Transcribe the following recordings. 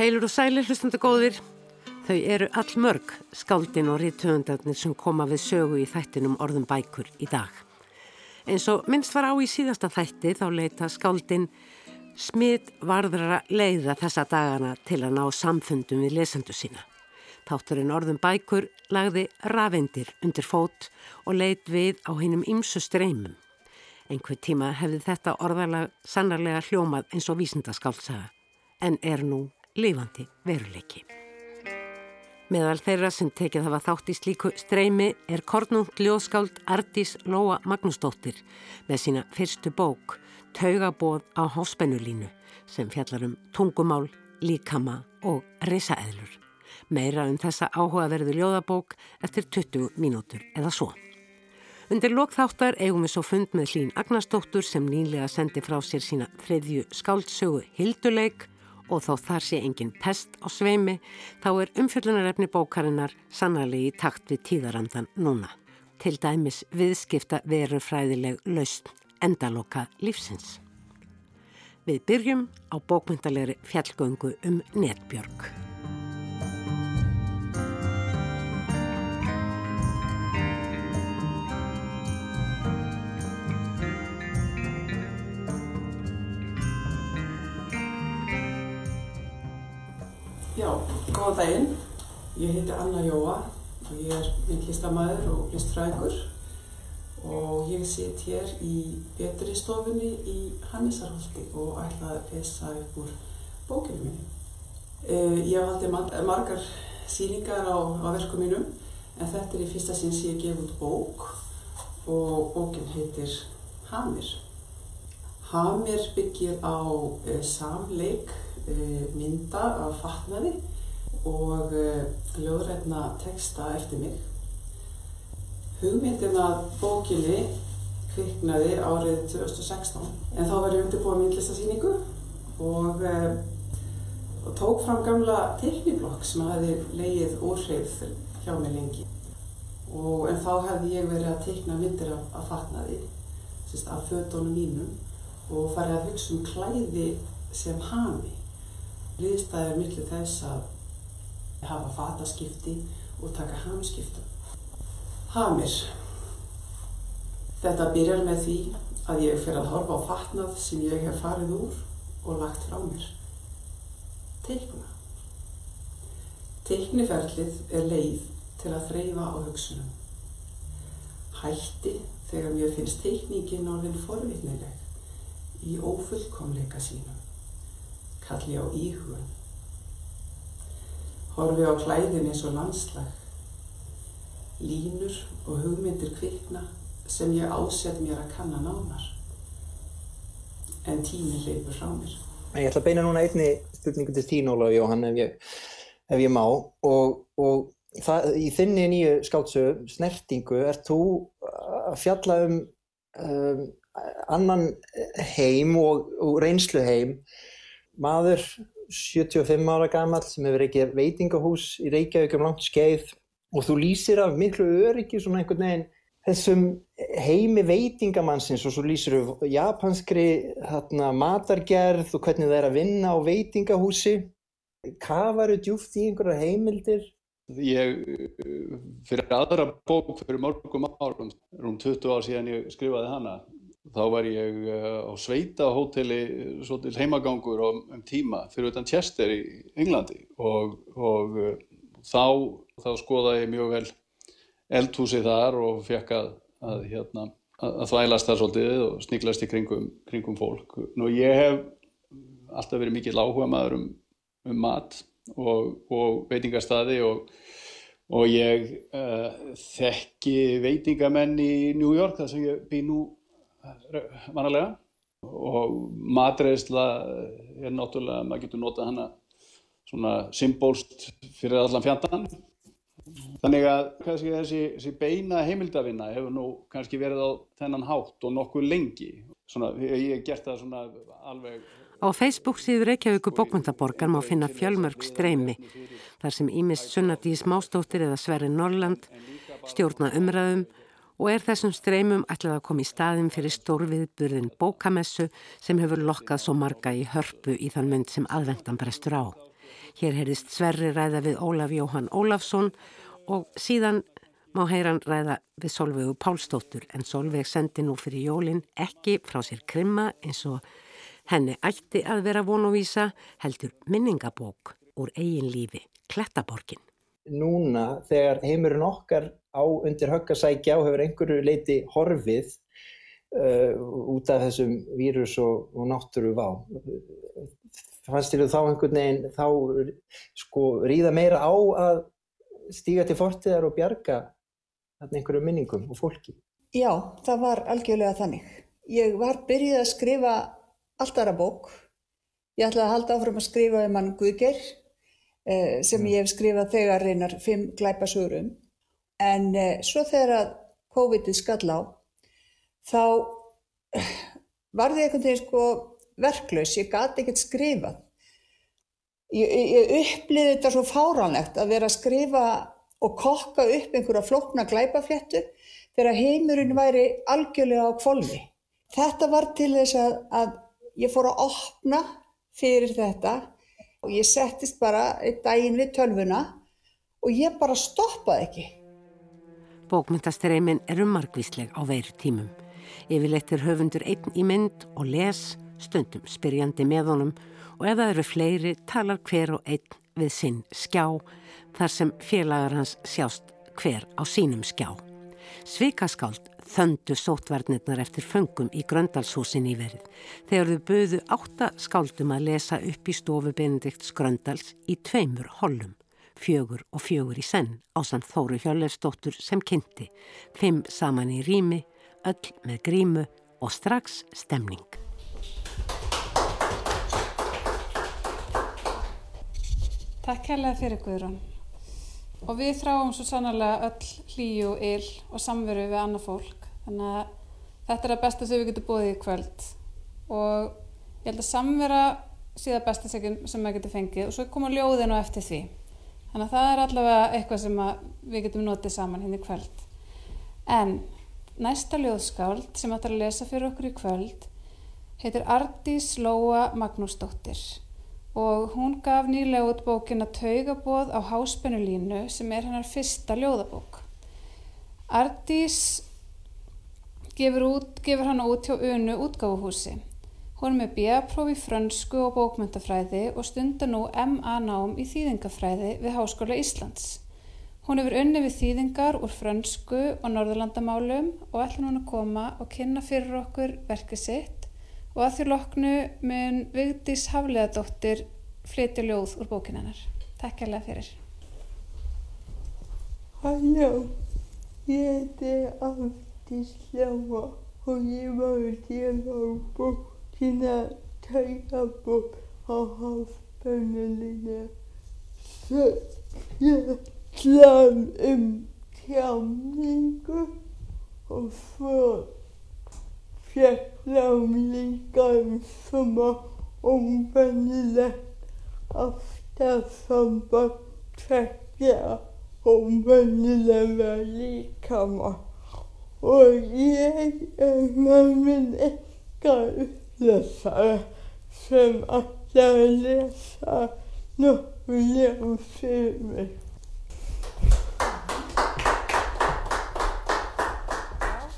Heilur og sælir hlustandi góðir, þau eru all mörg skáldin og rítuðundarnir sem koma við sögu í þættinum orðum bækur í dag. Eins og minnst var á í síðasta þætti þá leita skáldin smitt varðra leiða þessa dagana til að ná samfundum við lesendu sína. Þátturinn orðum bækur lagði rafindir undir fót og leit við á hinnum ymsu streymum. Einhver tíma hefði þetta orðalag sannarlega hljómað eins og vísindaskáltsaga en er nú lifandi veruleiki. Meðal þeirra sem tekið hafa þátt í slíku streymi er kornungt ljóðskáld Ardís Lóa Magnúsdóttir með sína fyrstu bók Taugabóð á háspennulínu sem fjallar um tungumál, líkama og risaeðlur. Meira um þessa áhugaverðu ljóðabók eftir 20 mínútur eða svo. Undir lokþáttar eigum við svo fund með Hlín Agnarsdóttur sem nýlega sendi frá sér sína þriðju skáldsögu Hilduleik og þó þar sé engin pest á sveimi þá er umfjöldunarefni bókarinnar sannarlega í takt við tíðarandan núna. Til dæmis viðskipta veru fræðileg laust endaloka lífsins. Við byrjum á bókmyndalegri fjallgöngu um netbjörg. Já, góða daginn. Ég heiti Anna Jóa og ég er myndlistamæður og listfrækur og ég sitt hér í betri stofunni í Hannisarholti og ætla að lesa upp úr bókinu minni. Eh, ég haldið margar síningar á, á verkum mínum en þetta er í fyrsta sinn sem ég gef út bók og bókin heitir Hamir. Hamir byggir á eh, samleik mynda af fatnaði og eh, ljóðrætna texta eftir mig. Hugmyndin að bókinni kviknaði árið 2016 en þá var ég undirbúið myndlistasýningu og, eh, og tók fram gamla teikniblokk sem hafi leið óhreyð hjá mig lengi. Og, en þá hefði ég verið að teikna myndir af, af fatnaði, af fötónum mínum og farið að hugsa um klæði sem hami liðstæðir millir þess að hafa fataskipti og taka hamskiptum. Hamir. Þetta byrjar með því að ég fyrir að horfa á fatnað sem ég hef farið úr og lagt frá mér. Teikna. Teikniferlið er leið til að þreyfa á hugsunum. Hætti þegar mér finnst teikningin orðin forvitnileg í ófullkomleika sínum kalli á íhugun. Horfi á klæðin eins og landslag, línur og hugmyndir kvikna sem ég ásett mér að kanna nánar. En tími leipur frá mér. Ég ætla að beina núna einni spurningu til tín, Ólaug Jóhann, ef ég, ef ég má. Og, og það, í þinni nýju skáltsögu, Snertingu, ert þú að fjalla um, um annan heim og, og reynslu heim maður 75 ára gammal sem hefur ekki veitingahús í Reykjavík um langt skeið. Og þú lýsir af miklu öryggi svona einhvern veginn þessum heimi veitingamannsins og svo lýsir þú japanskri þarna, matargerð og hvernig það er að vinna á veitingahúsi. Kafaru djúft í einhverja heimildir? Ég, fyrir aðra bók fyrir mörgum árum, rúm 20 ár síðan ég skrifaði hana þá var ég eh, á sveita hóteli svolítið heimagangur um tíma fyrir utan Chester í Englandi og, og eh, þá, þá skoðaði ég mjög vel eldhúsi þar og fekk að, að, hérna, að þvælast þar svolítið og sniglast í kringum, kringum fólk. Nú ég hef alltaf verið mikill áhuga maður um, um mat og, og veitingastadi og, og ég uh, þekki veitingamenn í New York þar sem ég bý nú vanalega. Og matreysla er náttúrulega, maður getur notað hana svona symbólst fyrir allan fjandan þannig að kannski, þessi, þessi beina heimildavinna hefur nú kannski verið á þennan hátt og nokkuð lengi. Svona, ég hef gert það svona alveg Á Facebook síður Reykjavíku bókmyndaborgar má finna fjölmörg streymi þar sem Ímist Sunnadís Mástóttir eða Sverri Norrland stjórna umræðum og er þessum streymum ætlað að koma í staðin fyrir stórviðburðin bókamessu sem hefur lokkað svo marga í hörpu í þann mynd sem aðvendan brestur á. Hér heyrðist Sverri ræða við Ólaf Jóhann Ólafsson og síðan má heyran ræða við Solveigu Pálsdóttur en Solveig sendi nú fyrir jólinn ekki frá sér krimma eins og henni ætti að vera vonuvísa heldur minningabók úr eigin lífi, Klettaborgin. Núna þegar heimurinn okkar á undir höggasækja og hefur einhverju leiti horfið uh, út af þessum vírus og, og náttúru vá fannst þér þá einhvern veginn þá sko ríða meira á að stíga til fortiðar og bjarga einhverju minningum og fólki. Já, það var algjörlega þannig. Ég var byrjuð að skrifa alltara bók. Ég ætlaði að halda áfram að skrifa um hann Guðger eh, sem ég hef skrifað þegar reynar fimm glæpasurum. En eh, svo þegar að COVID-ið skall á, þá var það einhvern veginn sko verklaus. Ég gati ekkert skrifað. Ég, ég uppliði þetta svo fáránlegt að vera að skrifa og kokka upp einhverja flokna glæpafléttu þegar heimurinn væri algjörlega á kvolvi. Þetta var til þess að, að ég fór að opna fyrir þetta og ég settist bara einn daginn við tölvuna og ég bara stoppaði ekki. Bókmyndastreimin eru margvísleg á veiru tímum. Yfirleitt er höfundur einn í mynd og les, stundum spyrjandi með honum og ef það eru fleiri talar hver og einn við sinn skjá þar sem félagar hans sjást hver á sínum skjá. Svikaskáld þöndu sótverðnirnar eftir föngum í Gröndalshúsin í verið þegar þau buðu átta skáldum að lesa upp í stofu Benedikts Gröndals í tveimur hollum, fjögur og fjögur í senn á samt Þóru Hjörleifsdóttur sem kynnti, fimm saman í rými, öll með grímu og strax stemning. Takk kærlega fyrir Guðrún. Og við þráum svo sannarlega öll hlýju og yll og samveru við annað fólk. Þannig að þetta er að besta sem við getum búið í kvöld. Og ég held að samvera síðan besta sem við getum fengið og svo koma ljóðinu eftir því. Þannig að það er allavega eitthvað sem við getum notið saman hinn hérna kvöld. En næsta ljóðskáld sem ætlar að lesa fyrir okkur í kvöld heitir Ardís Lóa Magnúsdóttir og hún gaf nýlega út bókina Taugabóð á háspennulínu sem er hennar fyrsta ljóðabók. Ardís gefur, út, gefur hann út hjá Unu útgáfuhúsi. Hún er með B.A.próf í frönsku og bókmyndafræði og stundar nú M.A. nám í þýðingafræði við Háskóla Íslands. Hún hefur unni við þýðingar úr frönsku og norðurlandamálum og ætla hún að koma og kynna fyrir okkur verkið sitt og að því loknu mun Vigdís Hafleðadóttir flytja ljóð úr bókinennar. Takk alveg fyrir. Halló, ég heiti Afdís Ljóa og ég var til á bókina Tægabók á hafbönulinu. Svo ég hlað um tjáningu og svo fjallum líka um svona óvenjulegt aftasamband tveggja óvenjulega líkama og ég er með minn ykkar upplesare sem ætlar að lesa ljóð fyrir mig.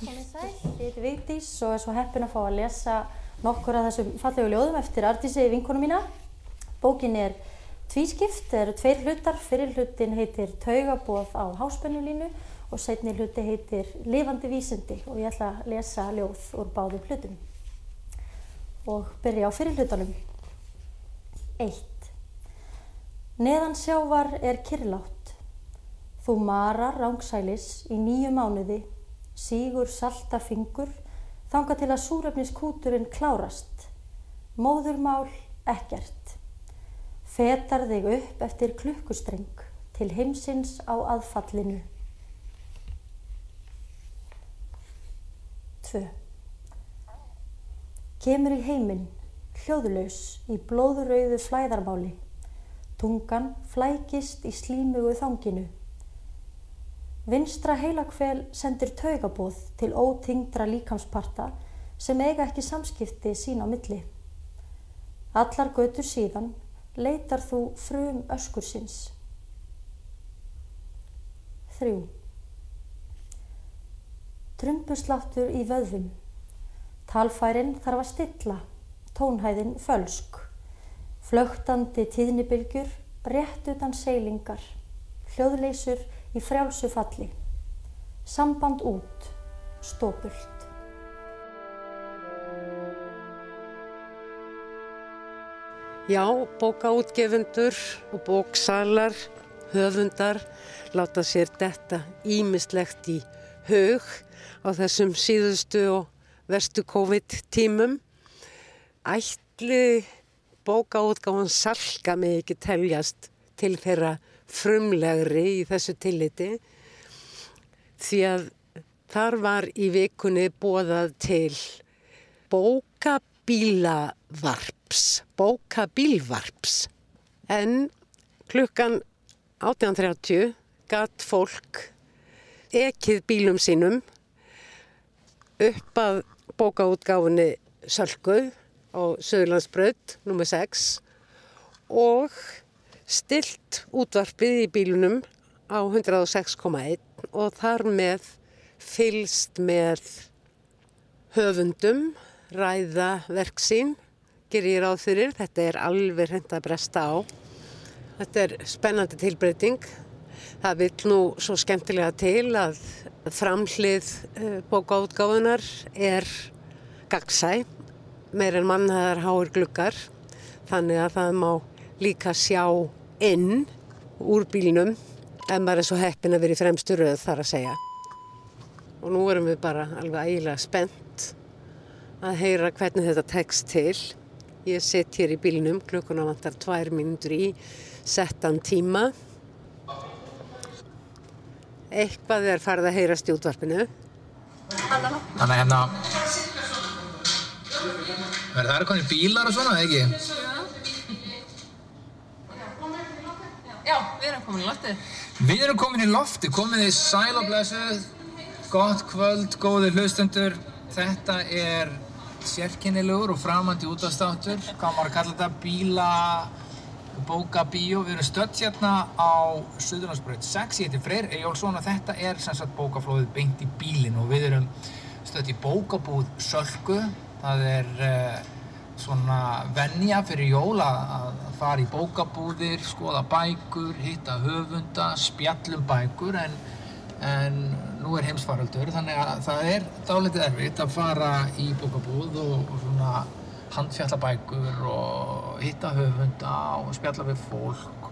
Ég heiti Vigdís og er svo heppin að fá að lesa nokkur af þessum fallegu ljóðum eftir Artísi vinkonu mína. Bókin er tvískipt, það eru tveir hlutar. Fyrir hlutin heitir Taugabóð á háspennulínu og setni hluti heitir Livandi vísindi og ég ætla að lesa ljóð úr báðum hlutum. Og byrja á fyrir hlutunum. 1. Neðan sjávar er kyrlátt. Þú marar rángsælis í nýju mánuði sígur salta fingur, þanga til að súrefniskúturinn klárast. Móðurmál ekkert. Fetar þig upp eftir klukkustreng til heimsins á aðfallinu. 2. Kemur í heiminn, hljóðlaus í blóðurauðu flæðarmáli. Tungan flækist í slímugu þanginu. Vinstra heilakvel sendir taugabóð til ótingdra líkamsparta sem eiga ekki samskipti sín á milli. Allar götur síðan leitar þú frum öskursins. Þrjú. Trumbusláttur í vöðvum. Talfærin þarf að stilla, tónhæðin fölsk. Flögtandi tíðnibylgjur, rétt utan seilingar. Hljóðleysur í frjálsu falli. Samband út, stópult. Já, bókaútgefundur og bóksalar, höfundar láta sér detta ímislegt í hug á þessum síðustu og verstu COVID-tímum. Ætli bókaútgáfan salka mig ekki teljast til þeirra frumlegri í þessu tilliti því að þar var í vikunni bóðað til bókabílavarps, bókabílvarps en klukkan 18.30 gatt fólk ekið bílum sínum upp að bókaútgáfunni Sölku á Söðurlandsbröð nr. 6 og stilt útvarpið í bílunum á 106,1 og þar með fylst með höfundum, ræða verksín, gerir ég ráð fyrir. Þetta er alveg hreint að bresta á. Þetta er spennandi tilbreyting. Það vil nú svo skemmtilega til að framhlið bókaútgáfunar er gagsæ, meir en mannhaðar háir gluggar, þannig að það má líka sjá inn úr bílinum ef maður er svo heppin að vera í fremstu röð þar að segja. Og nú erum við bara alveg ægilega spennt að heyra hvernig þetta tekst til. Ég sitt hér í bílinum, klukkuna vantar tvær mínútur í settan tíma. Eitthvað er farið að heyrast í útvarpinu. Þannig að hérna verður það eru konið bílar og svona, eða ekki? Já, við erum komin í loftið. Við erum komin í lofti, komið þið sæl og blessuð, gott kvöld, góði hlustundur. Þetta er sérkennilegur og framandi útastáttur, hvað maður að kalla þetta, bíla, bóka, bíó. Við erum stödd hérna á Suðurlandsbröð 6, ég heiti Freyr Ejjólfsson og þetta er sem sagt bókaflóðið beint í bílinn og við erum stödd í bókabúð Sölku. Það er uh, svona venja fyrir jól að fara í bókabúðir, skoða bækur, hitta höfunda, spjallum bækur en, en nú er heimsfaraldur þannig að það er dálítið erfitt að fara í bókabúð og, og svona handfjalla bækur og hitta höfunda og spjalla við fólk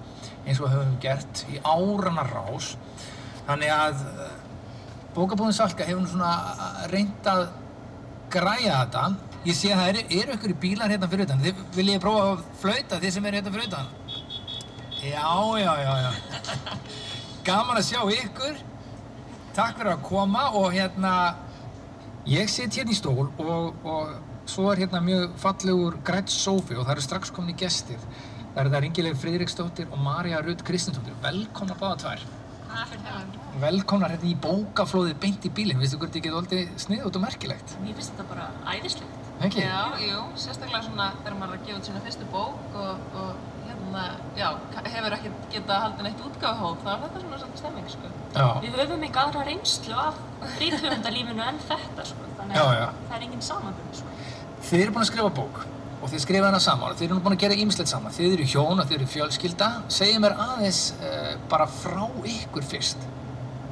eins og höfum gert í árana rás. Þannig að bókabúðin Salka hefur nú svona reynd að græja þetta. Ég sé að það eru, eru ykkur í bílar hérna fyrir utan. Þið viljið prófa að flauta þið sem eru hérna fyrir utan? Já, já, já, já. Gaman að sjá ykkur. Takk fyrir að koma og hérna, ég sitt hérna í stól og, og svo er hérna mjög fallegur grætt sófi og það eru strax komin í gestir. Það eru það Ringileg Friðriksdóttir og Marja Rudd Kristjánsdóttir. Velkomna báða tvær. Velkomnar hérna í bókaflóðið beint í bílinn. Vistu hvort þið getið aldrei sniðut og merkilegt? Mér finnst þetta bara æðislegt. Ekki? Já, jú, sérstaklega svona þegar maður er að gefa út sína fyrstu bók og, og hérna, já, hefur ekki getað haldið neitt útgáfahóp, þá er þetta svona svolítið stemming, sko. Já. Við höfum ekki aðra reynslu af ríthöfundalífinu en þetta, sko. Þannig að það er engin samanbund, sko. Þið eru búin að skrifa bók og þið skrifa hana saman og þið eru búin að gera ýmislegt saman. Þið eru hjón og þið eru fjölskylda. Segðu mér aðeins uh, bara frá ykkur fyrst.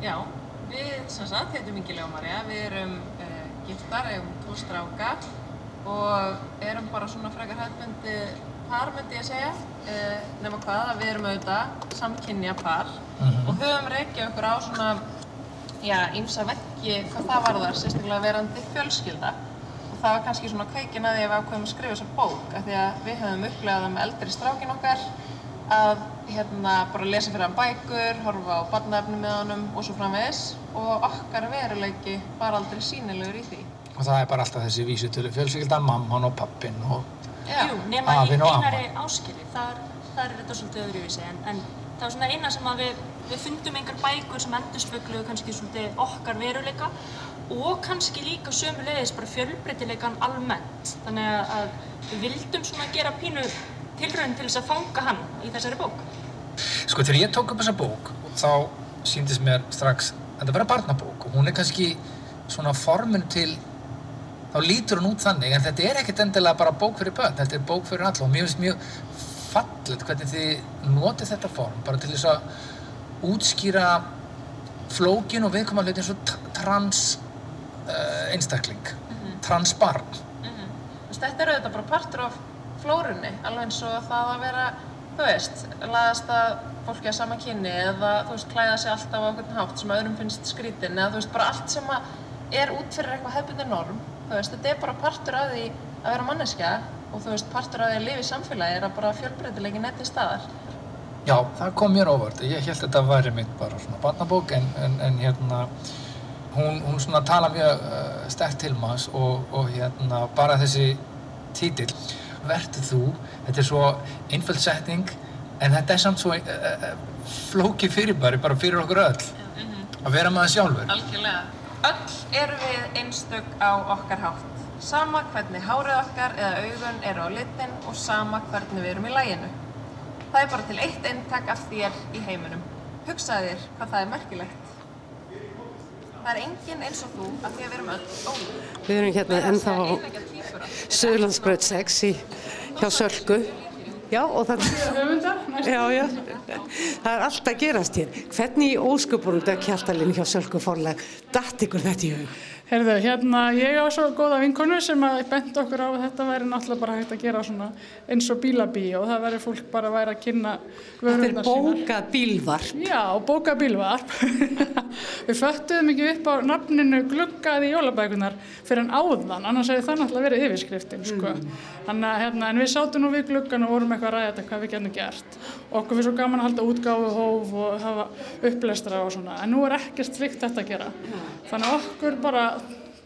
Já, við, sem sagt, heitum Ingilega og Marja, við erum uh, giftar, eigum tvo stráka og erum bara svona frekar hefðbundi par, myndi ég segja, uh, nema hvað að við erum auðvitað samkynja par og höfum reykjað okkur á svona, já, ýmsa veggi hvað það varðar, sérstaklega verandi fjölskylda það var kannski svona kveikin að að við ákveðum að skrifa þessa bók af því að við höfum upplegað það með eldri strákin okkar að hérna bara lesa fyrir hann bækur, horfa á barnaefni með honum og svo framvegis og okkar veruleiki var aldrei sínilegur í því. Og það er bara alltaf þessi vísutölu fjölskylda, mamman og pappin og... Já, Jú, nema í Afinn og amma. einari áskili, þar, þar er þetta svolítið öðruvísi, en, en það var svona eina sem að við, við fundum einhver bækur sem endurspöggluðu kannski svolítið okkar veruleika og kannski líka sömulegis bara fjölbreytileikan almennt. Þannig að- við vildum svona gera pínu tilraun til þess að fanga hann í þessari bók? Sko þegar ég tók upp þessa bók þá síndist mér strax að þetta vera barnabók og hún er kannski svona formun til þá lítur hún út þannig en þetta er ekkert endilega bara bók fyrir börn þetta er bók fyrir alla og mér finnst mjög fallet hvernig þið notið þetta form bara til þess að útskýra flókin og viðkoma hluti eins og trans uh, einstakling trans barn Þú veist, þetta er auðvitað bara partur af flórunni, alveg eins og það að vera, þú veist, laðast að fólki að sama kynni eða, þú veist, klæða sig alltaf á einhvern hátt sem öðrum finnst skrítin eða, þú veist, bara allt sem að er út fyrir eitthvað hefbundi norm, þú veist, þetta er bara partur af því að vera manneskja og þú veist, partur af því að lifa í samfélagi er að bara fjölbreytilegi neti staðar. Já, það kom mér óvart. Ég held að þetta væri mitt bara svona barnabók en, en, en hérna hún, hún svona tala mjög uh, sterkt til maður og, og hérna bara þessi títill Vertu þú, þetta er svo einföld setning en þetta er samt svo uh, uh, flóki fyrirbæri bara fyrir okkur öll að vera maður sjálfur. Algjörlega. Öll erum við einstök á okkar hátt. Sama hvernig hárið okkar eða augun eru á litin og sama hvernig við erum í læginu. Það er bara til eitt eintak af þér í heiminum. Hugsaðu þér hvað það er merkilegt. Það er enginn eins og þú af því að við erum öll ólík. Við erum hérna ennþá á Suðurlandsbröð 6 í, hjá Sölku. Já, og það, já, já, það er allt að gerast hér. Hvernig í ósköpunum dög kjaltalinn hjá Sölku forlag datt ykkur þetta í hug? Herðu, hérna, ég á svo góða vinkonu sem að bent okkur á að þetta væri náttúrulega bara hægt að gera svona eins og bílabí og það væri fólk bara væri að kynna Þetta er bóka bílvarp. Já, bóka bílvarp. Við föttuðum ekki upp á nafninu gluggaði jólabækunar fyrir en áðan, annars hefði það náttúrulega verið yfirskriftin, sko. Þannig að, hérna, en við sátum nú við gluggan og vorum eitthvað að ræða þetta hvað við getum gert. Okkur finnst svo gaman að halda útgáfu hóf og hafa upplestra og svona, en nú er ekkert slikt þetta að gera. Þannig að okkur bara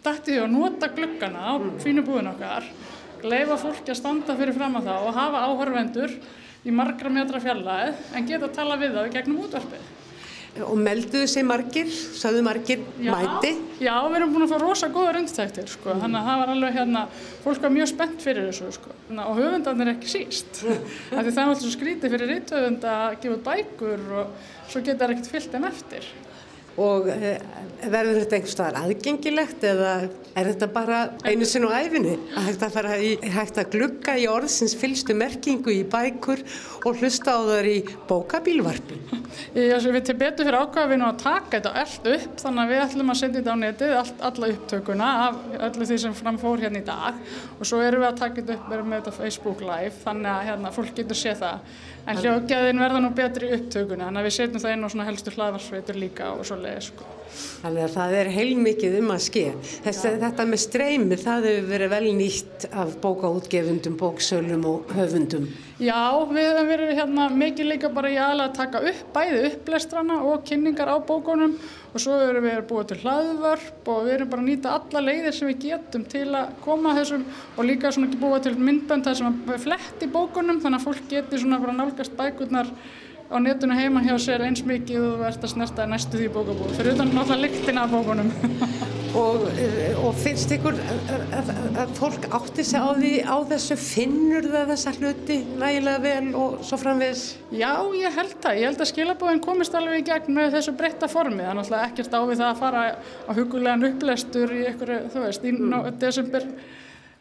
dætti því að nota gluggana á fínu búin okkar, leifa fólki að standa fyrir fram að það og hafa áhörvendur í margra metra fjallaði en geta að tala við það í gegnum útvarpið. Og melduðu sig margir, sagðu margir mæti? Já, við erum búin að fá rosa góða rundtæktir, sko. Þannig að það var alveg hérna, fólk var mjög spennt fyrir þessu, sko. Og höfundarnir ekki síst. Það er alltaf skrítið fyrir rithöfund að gefa bækur og svo geta það ekkert fyllt þeim eftir. Og e, verður þetta einhvers staðar aðgengilegt eða er þetta bara einu sinn á æfinni? Að hægt að, í, hægt að glugga í orðsins fylstu merkingu í bækur og hlusta á þar í bókabílvarpin? Já, við til betur fyrir ákvæðinu að taka þetta allt upp þannig að við ætlum að senda þetta á netið, all, alla upptökuna af öllu því sem framfór hérna í dag og svo erum við að taka þetta upp, með þetta Facebook live þannig að hérna, fólk getur séð það. En hljóðgæðin verða nú betri upptökuna þannig að við setjum það inn á svona helstu hlaðvarsveitur líka og svo leiði sko. Þannig að það er heilmikið um að ske. Þess, þetta með streymi, það hefur verið vel nýtt af bókaútgefundum, bóksölum og höfundum. Já, við hefum verið hérna mikið líka bara í aðlega að taka upp bæði upplestrana og kynningar á bókunum og svo erum við búið til hlaðvörp og við erum bara að nýta alla leiðir sem við getum til að koma þessum og líka svona búið til myndbönd þar sem við flett í bókunum þannig að fólk geti svona bara nálgast bækurnar á netinu heima hjá sér eins mikið og þú ert að snerta næstu því bókabúð. Fyrir utan náttúrulega lyktina af bókunum. Og, og finnst ykkur að, fólk átti sig á því á þessu? Finnur það þessa hluti nægilega vel og svo framvegis? Já, ég held það, ég held að skilabóðin komist alveg í gegn með þessu breytta formi. Það er náttúrulega ekkert á við það að fara á hugulegan upplestur í ykkur, þú veist, í mm. desember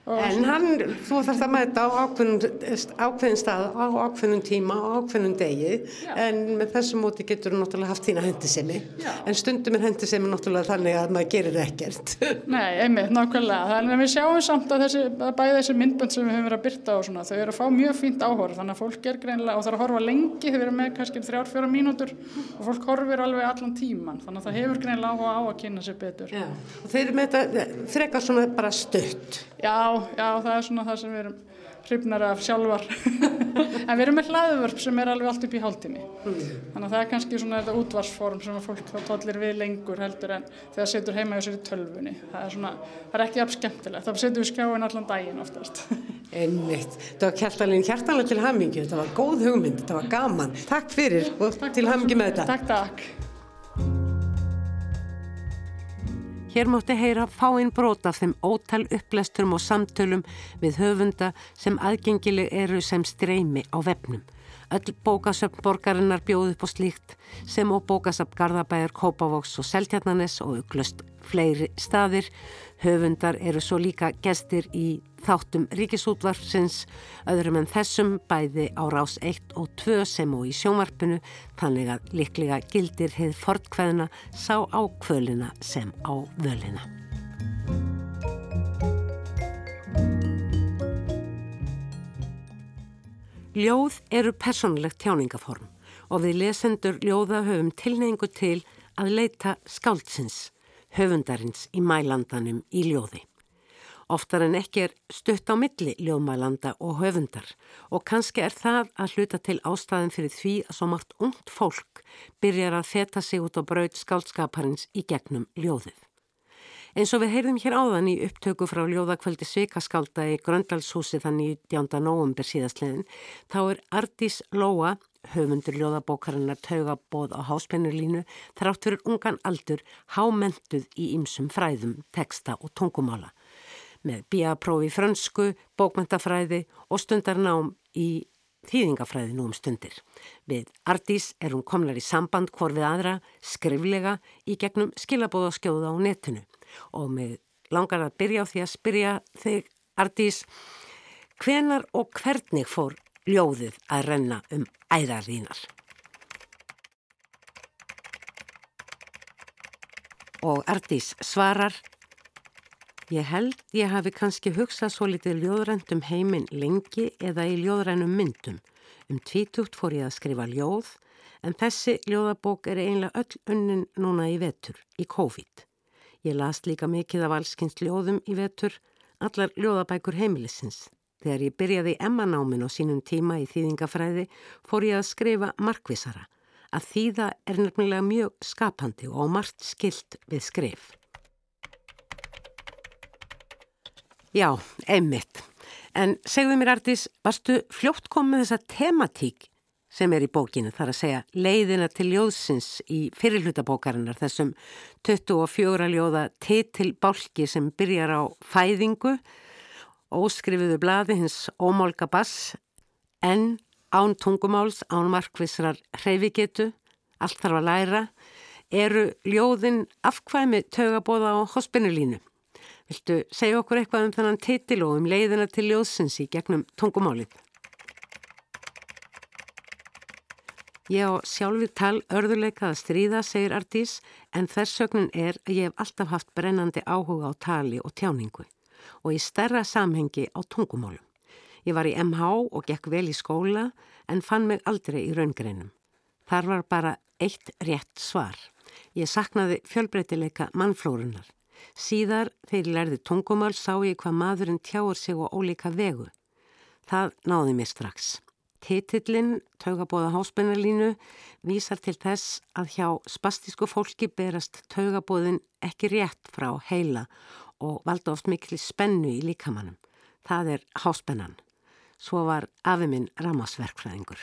En hann, þú þarfst að mæta á ákveðin stað, á ákveðin tíma, á ákveðin degi, Já. en með þessu móti getur þú náttúrulega haft þína hendisemi. Já. En stundum er hendisemi náttúrulega þannig að maður gerir ekkert. Nei, einmitt, nákvæmlega. Þannig að við sjáum samt að þessi, bæði þessi myndbönd sem við höfum verið að byrta á svona, þau eru að fá mjög fínt áhorf, þannig að fólk er greinlega, og það er að horfa lengi, þau eru með kannski þrjár, fjóra mínútur og fólk horfir alveg allan tíman, þannig að það hefur greinlega áhuga á að kynna sér betur. Já. Já, það er svona það sem við erum hrifnar af sjálfar. en við erum með hlaðvörp sem er alveg allt upp í hálftími. Þannig að það er kannski svona þetta útvarsform sem að fólk þá tóllir við lengur heldur en þegar setur heima í sér í tölfunni. Það er svona, það er ekki jafn skemmtilegt. Það setur við skjáin allan daginn oftast. Einmitt. Þetta var kjartalinn hjartalega til hamingi. Þetta var góð hugmynd, þetta var gaman. Takk fyrir og takk til hamingi með þetta. Takk, takk. Hér mátti heyra fáinn brot af þeim ótal upplesturum og samtölum við höfunda sem aðgengileg eru sem streymi á vefnum. Öll bókasöfn borgarinnar bjóð upp á slíkt sem og bókasöfn Garðabæjar, Kópavóks og Seltjarnanes og auklust fleiri staðir. Höfundar eru svo líka gestir í þáttum ríkisútvarsins, öðrum en þessum bæði á rás 1 og 2 sem og í sjónvarpinu, þannig að liklega gildir heið fortkveðina sá á kvölina sem á völina. Ljóð eru personlegt tjáningaform og við lesendur ljóða höfum tilneingu til að leita skáldsins, höfundarins í mælandanum í ljóði. Oftar en ekki er stutt á milli ljóðmælanda og höfundar og kannski er það að hluta til ástæðin fyrir því að svo margt ungt fólk byrjar að feta sig út á braut skáldskaparins í gegnum ljóðið. Eins og við heyrðum hér áðan í upptöku frá ljóðakvöldi Svikaskálda í Gröndalshúsi þannig 19. november síðastliðin, þá er Ardís Lóa, höfundur ljóðabókarinnar taugabóð á háspennulínu, þrátt fyrir ungan aldur hámentuð í ýmsum fræðum, teksta og tungumála. Með bíaprófi frönsku, bókmyndafræði og stundarnám í þýðingafræði nú um stundir. Við Ardís er hún komlar í samband hvort við aðra skriflega í gegnum skilabóðaskjóða á netinu og með langar að byrja á því að spyrja þig Ardís hvenar og hvernig fór ljóðið að renna um æðar þínar? Og Ardís svarar Ég held ég hafi kannski hugsað svo litið ljóðrænt um heiminn lengi eða í ljóðrænum myndum. Um tvítugt fór ég að skrifa ljóð en þessi ljóðabók er einlega öll unnin núna í vetur, í COVID. Ég las líka mikið af allskynst ljóðum í vetur, allar ljóðabækur heimilisins. Þegar ég byrjaði emmanámin á sínum tíma í þýðingafræði fór ég að skrifa markvisara. Að þýða er nefnilega mjög skapandi og margt skilt við skrif. Já, einmitt. En segðu mér Artís, varstu fljótt komið þessa tematík sem er í bókinu, þar að segja leiðina til ljóðsins í fyrirlutabókarinnar, þessum 24 ljóða titilbálki sem byrjar á fæðingu, óskrifiðu bladi hins ómálka bass, en án tungumáls, án markvisrar hreyfigetu, allt þarf að læra, eru ljóðin afkvæmi tögabóða á hospinulínu. Viltu segja okkur eitthvað um þennan titil og um leiðina til ljóðsins í gegnum tungumálið? Ég á sjálfið tal örðuleika að stríða, segir Ardís, en þessögnin er að ég hef alltaf haft brennandi áhuga á tali og tjáningu og í stærra samhengi á tungumálum. Ég var í MH og gekk vel í skóla en fann mig aldrei í raungreinum. Þar var bara eitt rétt svar. Ég saknaði fjölbreytileika mannflórunar. Síðar þegar ég lærði tungumál sá ég hvað maðurinn tjáur sig á ólíka vegu. Það náði mér strax. Titillin, taugabóða háspennarlínu, vísar til þess að hjá spastísku fólki berast taugabóðin ekki rétt frá heila og valda oft mikil spennu í líkamannum. Það er háspennan. Svo var afiminn ramasverkfræðingur.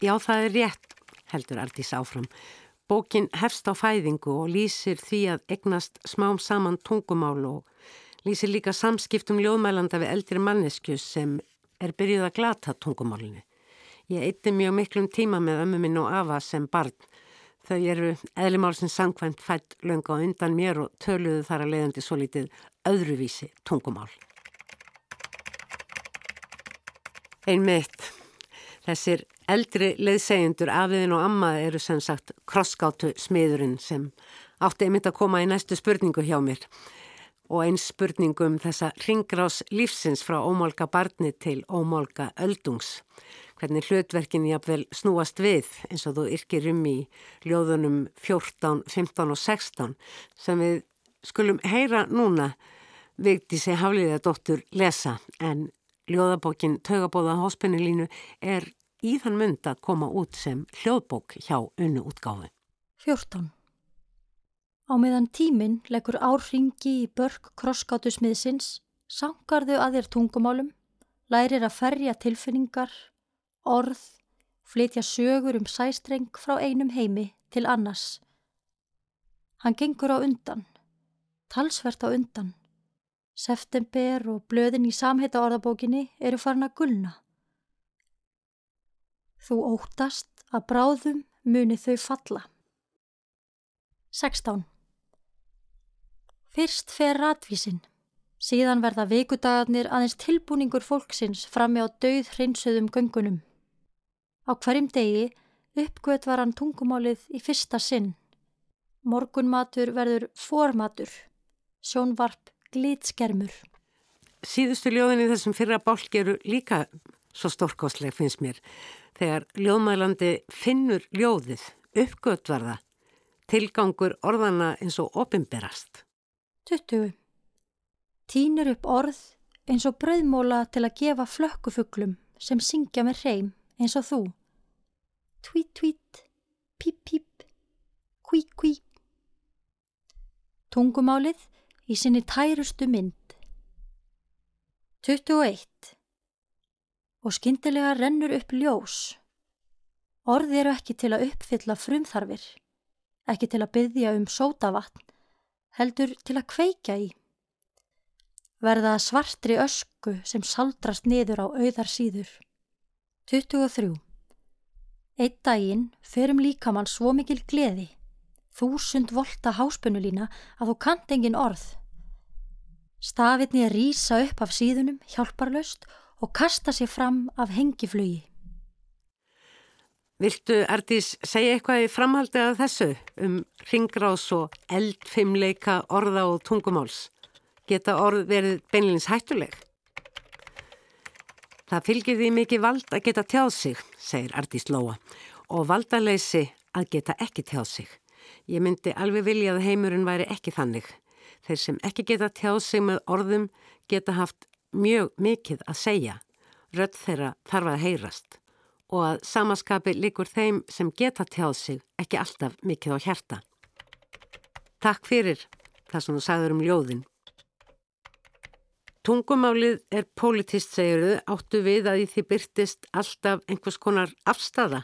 Já, það er rétt, heldur Ardís áfram. Bókin hefst á fæðingu og lýsir því að egnast smám saman tungumál og lýsir líka samskiptum ljóðmælanda við eldri mannesku sem er byrjuð að glata tungumálinu. Ég eitti mjög miklum tíma með ömmu minn og afa sem barn. Þau eru eðlimálsins sangvænt fætt lönga og undan mér og töluðu þar að leiðandi svo litið öðruvísi tungumál. Einmitt, þessir Eldri leiðsegjundur afiðin og amma eru sem sagt krosskátu smiðurinn sem átti einmitt að koma í næstu spurningu hjá mér og eins spurningu um þessa ringrás lífsins frá ómálka barni til ómálka öldungs. Hvernig hlutverkin jáfnvel snúast við eins og þú yrkir um í ljóðunum 14, 15 og 16 sem við skulum heyra núna vikti sig hafliða dóttur lesa en ljóðabókin Taugabóða hóspennilínu er í þann mynd að koma út sem hljóðbók hjá unnu útgáfi. 14. Á meðan tíminn leggur árringi í börk krosskátu smiðsins, sangarðu að þér tungumálum, lærir að ferja tilfinningar, orð, flytja sögur um sæstreng frá einum heimi til annars. Hann gengur á undan, talsvert á undan. September og blöðin í samheita orðabókinni eru farin að gulna. Þú óttast að bráðum muni þau falla. 16. Fyrst fer ratvísinn, síðan verða vikudagarnir aðeins tilbúningur fólksins frammi á dauð hreinsuðum göngunum. Á hverjum degi uppgöt var hann tungumálið í fyrsta sinn. Morgunmatur verður formatur, sjónvarp glitskermur. Síðustu ljóðin í þessum fyrra bálk eru líka svo stórkostleg finnst mér. Þegar ljóðmælandi finnur ljóðið, uppgötvarða, tilgangur orðana eins og opimberast. 20. Tínur upp orð eins og brauðmóla til að gefa flökkufuglum sem syngja með hreim eins og þú. Tvít, tvít, píp, píp, kví, kví. Tungumálið í sinni tærustu mynd. 21. Og skyndilega rennur upp ljós. Orð eru ekki til að uppfylla frumþarfir, ekki til að byggja um sótavatn, heldur til að kveika í. Verða svartri ösku sem saldrast niður á auðar síður. 23. Eitt daginn ferum líkamann svo mikil gleði, þúsund volta háspunulína að þú kant engin orð. Stafirni rýsa upp af síðunum hjálparlaust og kasta sér fram af hengiflugi. Viltu, Ardís, segja eitthvað í framhaldi af þessu um ringgrás og eldfimleika orða og tungumáls? Geta orð verið beinleins hættuleg? Það fylgir því mikið vald að geta tjáð sig, segir Ardís Lóa, og valdaleysi að geta ekki tjáð sig. Ég myndi alveg vilja að heimurinn væri ekki þannig. Þeir sem ekki geta tjáð sig með orðum geta haft mjög mikið að segja. Rödd þeirra þarf að heyrast og að samaskapi likur þeim sem geta tjáð sig ekki alltaf mikið á hjarta. Takk fyrir það sem þú sagður um ljóðin. Tungumálið er politist, segjuðu, áttu við að í því byrtist alltaf einhvers konar afstafa.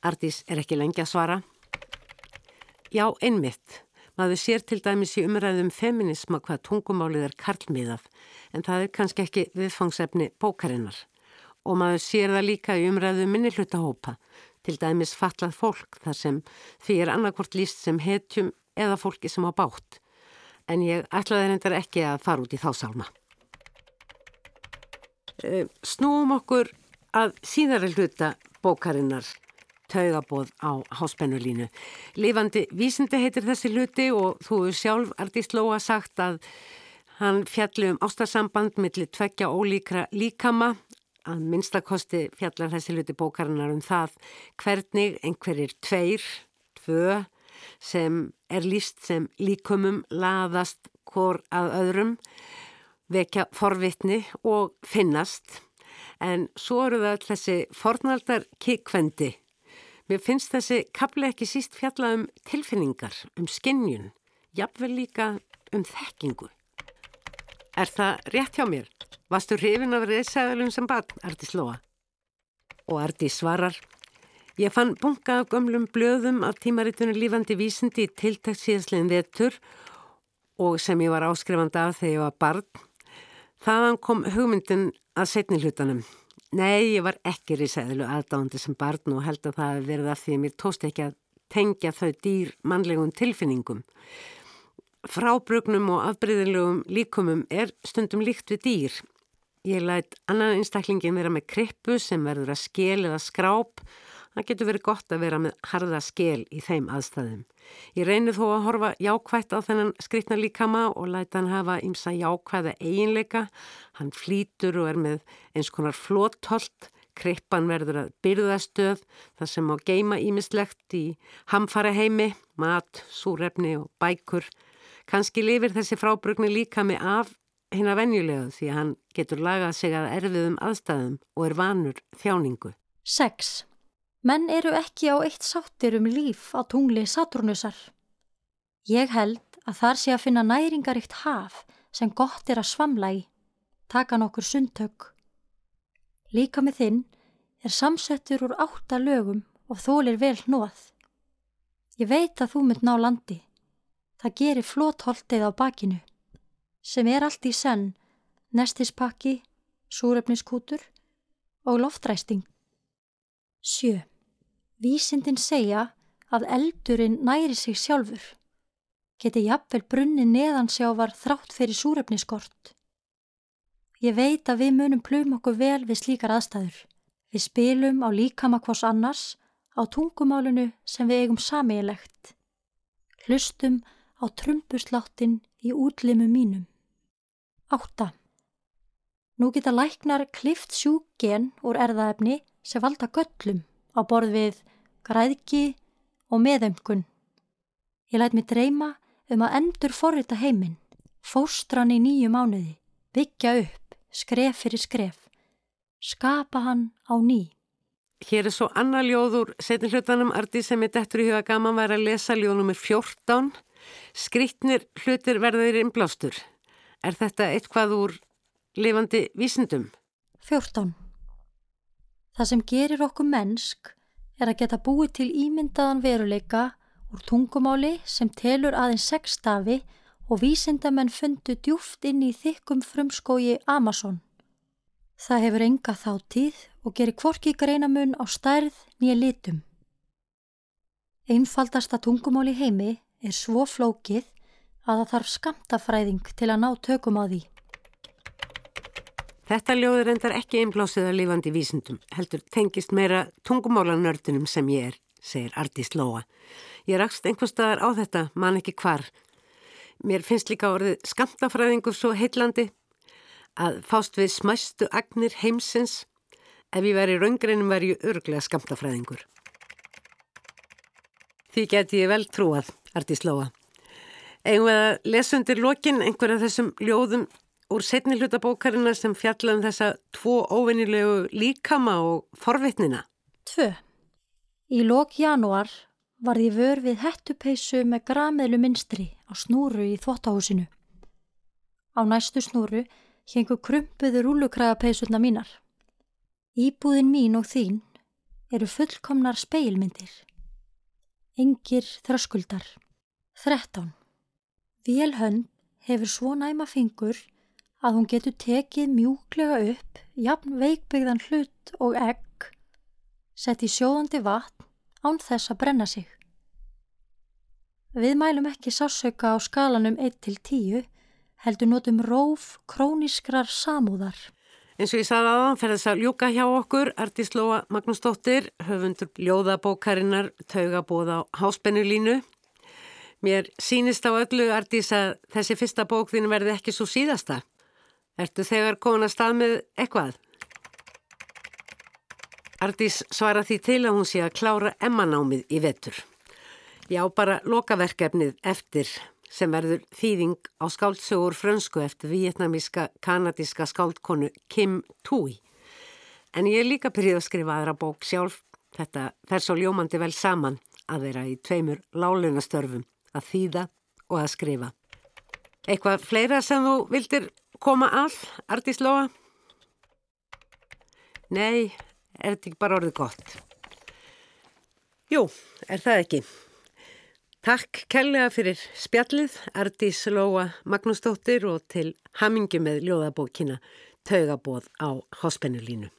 Ardís er ekki lengi að svara. Já, einmitt. Maður sér til dæmis í umræðum feminisma hvað tungumálið er karlmiðað, en það er kannski ekki viðfangsefni bókarinnar. Og maður sér það líka í umræðu minni hlutahópa, til dæmis fallað fólk þar sem því er annarkvort líst sem hetjum eða fólki sem á bátt en ég ætlaði reyndar ekki að fara út í þá sálma. Snúum okkur að síðari hluta bókarinnar taugabóð á háspennulínu. Lifandi vísindi heitir þessi hluti og þú sjálf Ardís Lóa sagt að hann fjalli um ástarsamband millir tveggja ólíkra líkama að minnstakosti fjallar þessi hluti bókarinnar um það hvernig einhverjir tveir, tvö sem er líst sem líkumum laðast hvor að öðrum, vekja forvitni og finnast. En svo eru það þessi fornaldar kikvendi. Mér finnst þessi kapli ekki síst fjalla um tilfinningar, um skinnjun, jafnvel líka um þekkingu. Er það rétt hjá mér? Vastu hrifin af reyðsæðalum sem barn, Artís Lóa? Og Artís svarar, Ég fann bunga af gömlum blöðum af tímaritunum lífandi vísindi í tiltækt síðastlegin vetur og sem ég var áskrifandi af þegar ég var barn. Þaðan kom hugmyndin að setni hlutanum. Nei, ég var ekki risaðilu aðdáðandi sem barn og held að það verið af því að mér tóst ekki að tengja þau dýr mannlegum tilfinningum. Frábrugnum og afbreyðilegum líkumum er stundum líkt við dýr. Ég læt annan einstaklingin vera með krippu sem verður að skil eða skráp Það getur verið gott að vera með harða skil í þeim aðstæðum. Ég reynir þó að horfa jákvætt á þennan skrifna líkama og læta hann hafa ymsa jákvæða eiginleika. Hann flýtur og er með eins konar flótholt, krippan verður að byrðastöð, það sem á geima ímislegt í hamfara heimi, mat, súrefni og bækur. Kanski lifir þessi frábrugni líkami af hinn að venjulegu því að hann getur lagað sig að erfiðum aðstæðum og er vanur þjáningu. 6. Menn eru ekki á eitt sáttir um líf á tungli Saturnusar. Ég held að þar sé að finna næringaríkt haf sem gott er að svamla í, taka nokkur sundtök. Líka með þinn er samsettur úr átta lögum og þólir vel hnóð. Ég veit að þú mynd ná landi. Það gerir flótholtið á bakinu, sem er allt í senn, nestispakki, súrefniskútur og loftræsting. Sjö. Vísindin segja að eldurinn næri sig sjálfur. Geti jafnvel brunni neðansjávar þrátt fyrir súrefniskort. Ég veit að við munum plum okkur vel við slíkar aðstæður. Við spilum á líkama hvors annars á tungumálunu sem við eigum samílegt. Hlustum á trumbusláttin í útlimu mínum. Átta. Nú geta læknar klift sjúkgen úr erðaefni sem valda göllum á borð við græðki og meðömkun. Ég læt mig dreyma um að endur forrita heiminn, fóstran í nýju mánuði, byggja upp, skref fyrir skref, skapa hann á ný. Hér er svo annar ljóður setin hlutanum Ardi sem er dettur í huga gaman var að lesa ljóðnumir 14. Skrittnir hlutir verðir innblástur. Er þetta eitthvað úr lifandi vísindum? 14. Það sem gerir okkur mennsk er að geta búið til ímyndaðan veruleika úr tungumáli sem telur aðeins sex stafi og vísindamenn fundu djúft inn í þykkum frumskógi Amazon. Það hefur enga þáttíð og gerir kvorki greinamun á stærð nýja litum. Einfaldasta tungumál í heimi er svo flókið að það þarf skamtafræðing til að ná tökum á því. Þetta ljóður endar ekki einblásið að lifandi vísindum, heldur tengist meira tungumálanördunum sem ég er, segir Artís Lóa. Ég rakst einhver staðar á þetta, man ekki hvar. Mér finnst líka orðið skamtafræðingur svo heillandi að fást við smæstu agnir heimsins. Ef ég væri raungreinum væri ég örglega skamtafræðingur. Því geti ég vel trúað, Artís Lóa. Eigum við að lesa undir lokin einhverja þessum ljóðum úr setni hlutabókarina sem fjalla um þessa tvo óvinnilegu líkama og forvitnina? Tvö. Í lok janúar var því vör við hettupeisu með grameðlu minstri á snúru í þvóttahúsinu. Á næstu snúru hengu krumpuðu rúlukræðapeisurna mínar. Íbúðin mín og þín eru fullkomnar speilmyndir. Engir þröskuldar. 13. Vélhönd hefur svo næma fingur að hún getur tekið mjúklega upp jafn veikbyggðan hlut og egg, sett í sjóðandi vatn án þess að brenna sig. Við mælum ekki sásauka á skalanum 1 til 10, heldur notum róf króniskrar samúðar. Eins og ég sagði aðan fer þess að ljúka hjá okkur, Artís Lóa Magnúsdóttir, höfundur ljóðabókarinnar, taugabóð á háspennulínu. Mér sínist á öllu, Artís, að þessi fyrsta bók þín verði ekki svo síðasta. Ertu þegar komin að stað með eitthvað? Artís svara því til að hún sé að klára emmanámið í vetur. Já, bara lokaverkefnið eftir sem verður þýðing á skáldsögur frönsku eftir vietnamíska kanadíska skáldkonu Kim Tui. En ég er líka byrjuð að skrifa aðra bók sjálf. Þetta fer svo ljómandi vel saman að vera í tveimur lálunastörfum að þýða og að skrifa. Eitthvað fleira sem þú vildir koma all, Artís Lóa? Nei, er þetta ekki bara orðið gott? Jú, er það ekki. Takk kellega fyrir spjallið, Artís Lóa Magnúsdóttir og til hamingi með ljóðabókina Taugabóð á Háspennulínu.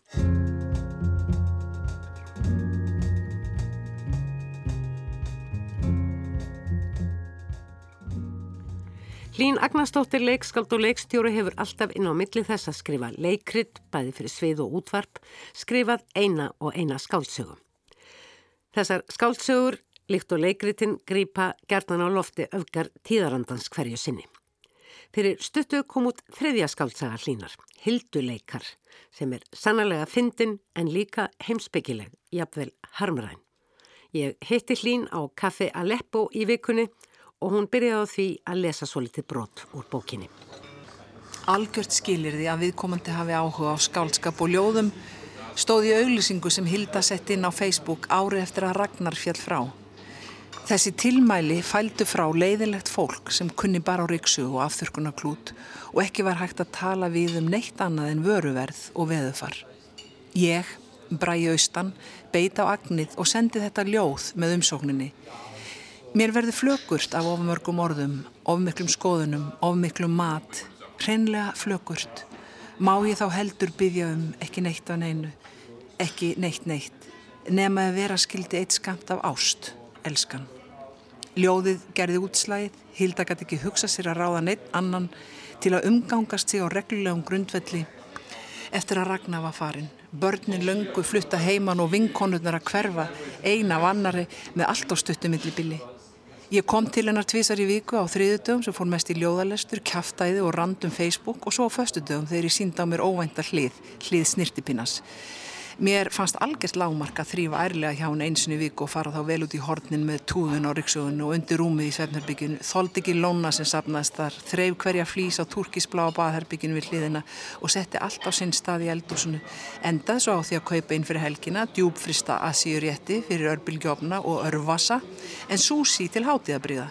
Hlín Agnarsdóttir leikskald og leikstjóri hefur alltaf inn á milli þess að skrifa leikrit, bæði fyrir svið og útvarp, skrifað eina og eina skáldsögum. Þessar skáldsögur, líkt og leikritin, grýpa gertan á lofti öfgar tíðarandans hverju sinni. Fyrir stuttu kom út þriðja skáldsaga hlínar, Hilduleikar, sem er sannlega fyndin en líka heimsbyggileg, jafnvel harmræn. Ég hitti hlín á Kaffi Aleppo í vikunni og hún byrjaði á því að lesa svo litið brot úr bókinni. Algjört skilir því að viðkomandi hafi áhuga á skálskap og ljóðum stóði auglýsingu sem Hilda sett inn á Facebook ári eftir að Ragnar fjall frá. Þessi tilmæli fældu frá leiðilegt fólk sem kunni bara á riksu og afþurkunarklút og ekki var hægt að tala við um neitt annað en vöruverð og veðufar. Ég, Bræi Austan, beit á agnið og sendi þetta ljóð með umsókninni Mér verður flökurt af ofmörgum orðum, ofmiklum skoðunum, ofmiklum mat, hreinlega flökurt. Má ég þá heldur byggja um ekki neitt af neinu, ekki neitt neitt, nema að vera skildi eitt skamt af ást, elskan. Ljóðið gerði útslæðið, Hilda gæti ekki hugsa sér að ráða neitt annan til að umgangast sig á reglulegum grundvelli eftir að Ragnar var farin. Börnin löngu flutta heiman og vinkonurnar að hverfa eina vannari með allt á stuttumillibili. Ég kom til hennar tvísar í viku á þriðudögum sem fór mest í ljóðalestur, kæftæði og randum Facebook og svo á föstudögum þegar ég sínda á mér óvænta hlið, hlið snirtipinnas. Mér fannst algjört lágmark að þrýfa ærlega hjá hún einsinni viku og fara þá vel út í hornin með túðun á riksugun og undir rúmið í svefnherbygginu, þóldi ekki lóna sem sapnaðist þar, þreif hverja flýs á turkisblá baðherbygginu við hliðina og setti allt á sinn stað í eldúsinu. Endað svo á því að kaupa inn fyrir helgina, djúbfrista assíurétti fyrir örbylgjófna og örvasa, en súsi til hátíðabriða.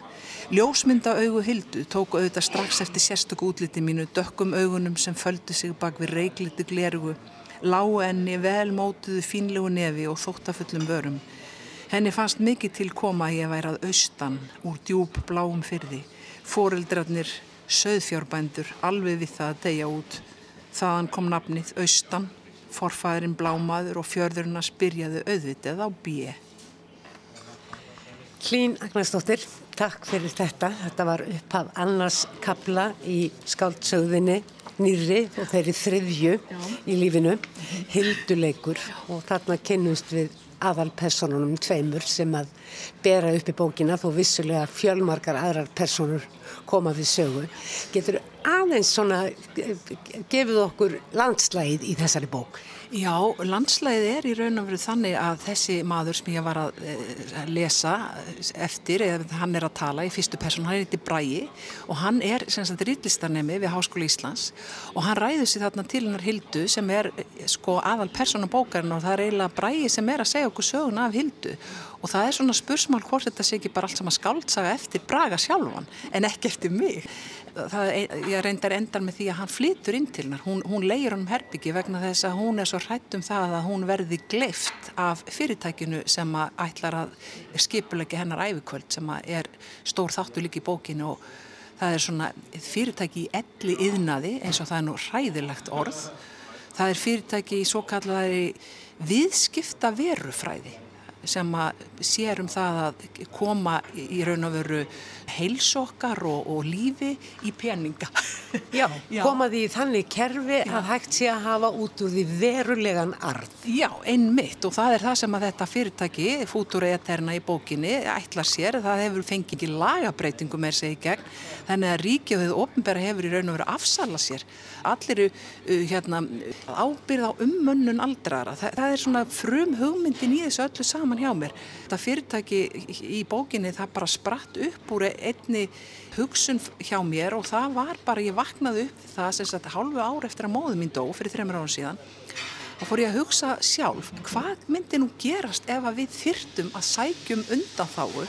Ljósmynda augu hildu tóku auðvitað strax eftir sérstöku útliti mínu dökkum augunum sem földu sig bak við reikliti glerugu lágu enni vel mótuðu fínlegu nefi og þóttafullum vörum. Henni fannst mikið til koma að ég væri að austan úr djúb bláum fyrði. Fóreldrarnir, söðfjárbændur, alveg við það að deyja út. Þaðan kom nafnið austan, forfæðurinn blámaður og fjörðurinn að spyrjaðu auðvitað á bíi. Hlín Agnarsdóttir, takk fyrir þetta. Þetta var upphaf annars kabla í skáldsögðinni nýri og þeirri þriðju Já. í lífinu, hilduleikur og þarna kynnumst við aðal personunum tveimur sem að bera upp í bókina þó vissulega fjölmarkar aðrar personur koma við sögu. Getur aðeins svona gefið okkur landslægið í þessari bók? Já, landslæðið er í raun og veru þannig að þessi maður sem ég var að eh, lesa eftir, eða hann er að tala í fyrstu person, hann er eitthvað bræi og hann er sem sagt rillistarnemi við Háskóla Íslands og hann ræður sér þarna til hennar Hildu sem er sko aðal persónu bókarinn og það er eiginlega bræi sem er að segja okkur sögun af Hildu og það er svona spursmál hvort þetta sé ekki bara allt saman skáltsaga eftir Braga sjálfan en ekki eftir mig það, ég reyndar endar með því að hann flytur inn til hennar, hún, hún leir honum herbyggi vegna þess að hún er svo hrætt um það að hún verði gleift af fyrirtækinu sem að ætlar að skipulegja hennar æfikvöld sem að er stór þáttu líka í bókinu og það er svona fyrirtæki í elli yðnaði eins og það er nú hræðilegt orð. Það er fyrirtæki í svo kallari viðskipta verufræði sem að sér um það að koma í raun og veru heilsokkar og, og lífi í peninga. Já, Já. koma því í þannig kerfi Já. að hægt sé að hafa út úr því verulegan arð. Já, einmitt og það er það sem að þetta fyrirtæki, Futura Eterna í bókinni, ætlar sér, það hefur fengið ekki lagabreitingu með sig í gegn, þannig að ríkja og þau ofnbæra hefur í raun og veru afsala sér. Allir uh, hérna, ábyrð á ummönnun aldrara, það, það er svona frum hugmyndin í þessu öllu saman hjá mér. Þetta fyrirtæki í bókinni það bara spratt upp úr einni hugsun hjá mér og það var bara, ég vaknaði upp það sem sagt hálfu ár eftir að móðu mín dó fyrir þreymur ára síðan þá fór ég að hugsa sjálf hvað myndi nú gerast ef að við þyrtum að sækjum undan þáu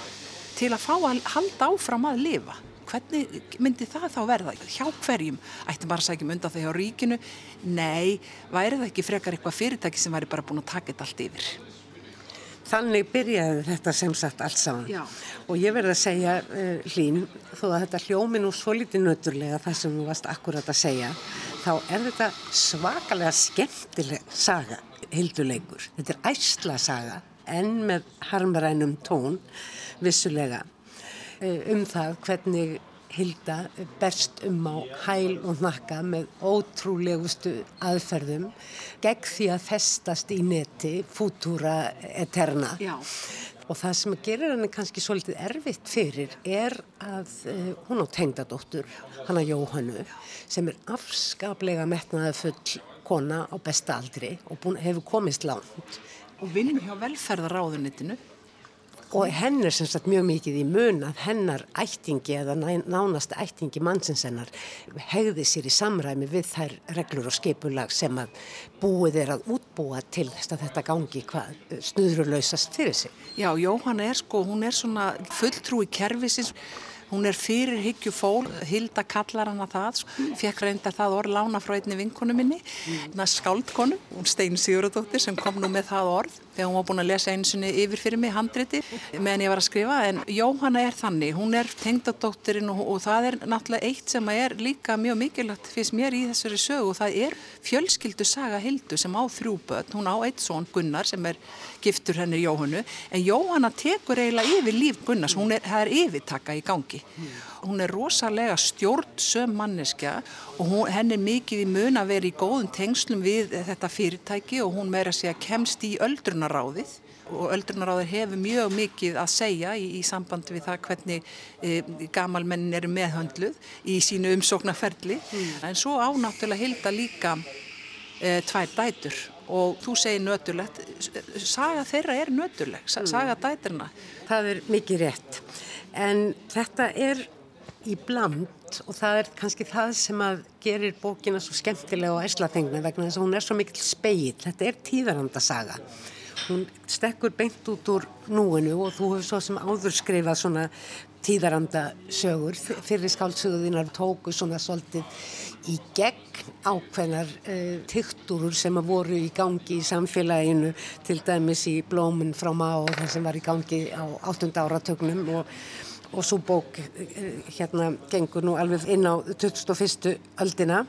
til að fá að halda áfram að lifa? Hvernig myndi það þá verða? Hjá hverjum, ættum bara að sækjum undan það hjá ríkinu? Nei, væri það ekki frekar eitthvað fyrirtæki sem væri bara búin að taka þetta allt yfir Þannig byrjaði þetta sem sagt allt saman Já. og ég verði að segja uh, hlín þó að þetta hljómi nú svo litið nöturlega það sem þú varst akkurat að segja þá er þetta svakalega skemmtileg saga, hilduleikur þetta er æsla saga en með harmarænum tón vissulega uh, um það hvernig Hilda berst um á hæl og nakka með ótrúlegustu aðferðum gegn því að festast í neti Futura Eterna. Já. og það sem gerir henni kannski svolítið erfitt fyrir er að uh, hún á tengdadóttur hanna Jóhannu sem er afskaplega metnaði full kona á besta aldri og búin, hefur komist langt. Og vinnur hjá velferðaráðunitinu og henn er sem sagt mjög mikið í mun að hennar ættingi eða nánast ættingi mannsins hennar hegði sér í samræmi við þær reglur og skipulag sem að búið er að útbúa til þess að þetta gangi hvað snuðrulausast fyrir sig. Já, Jóhanna er sko, hún er svona fulltrúi kervisins Hún er fyrir hyggju fól, Hilda kallar hana það, fekk reynda það orð lána frá einni vinkonu minni, mm. skáldkonu, hún Stein Sigurðardóttir sem kom nú með það orð þegar hún var búin að lesa einsunni yfir fyrir mig handriti meðan ég var að skrifa. En Jóhanna er þannig, hún er tengdadóttirinn og, og það er náttúrulega eitt sem er líka mjög mikilvægt fyrst mér í þessari sögu. Og það er fjölskyldu saga Hildu sem á þrjú börn, hún á eitt són Gunnar sem er giftur henni Jóhannu en Jóhanna tekur eiginlega yfir líf Gunnars, hún er, það er yfirtaka í gangi hún er rosalega stjórnsöm manneskja og hún, henn er mikið í mun að vera í góðum tengslum við þetta fyrirtæki og hún meira sig að kemst í öldrunaráðið og öldrunaráðir hefur mjög mikið að segja í, í sambandi við það hvernig e, gamalmennin eru meðhöndluð í sínu umsóknarferli mm. en svo ánáttúrulega hilda líka e, tvær dætur og þú segir nöturlegt saga þeirra er nöturleg, mm. saga dæturna Það er mikið rétt en þetta er í bland og það er kannski það sem að gerir bókina svo skemmtilega og æslaþengna vegna þess að hún er svo mikil speil. Þetta er tíðarandasaga. Hún stekkur beint út úr núinu og þú hefur svo sem áður skrifað svona tíðarandasögur fyrir skálsöguðinar tóku svona svolítið í gegn ákveðnar uh, eh, tykturur sem að voru í gangi í samfélaginu til dæmis í blómun frá má og það sem var í gangi á 8. áratögnum og og svo bók eh, hérna gengur nú alveg inn á 2001. öldina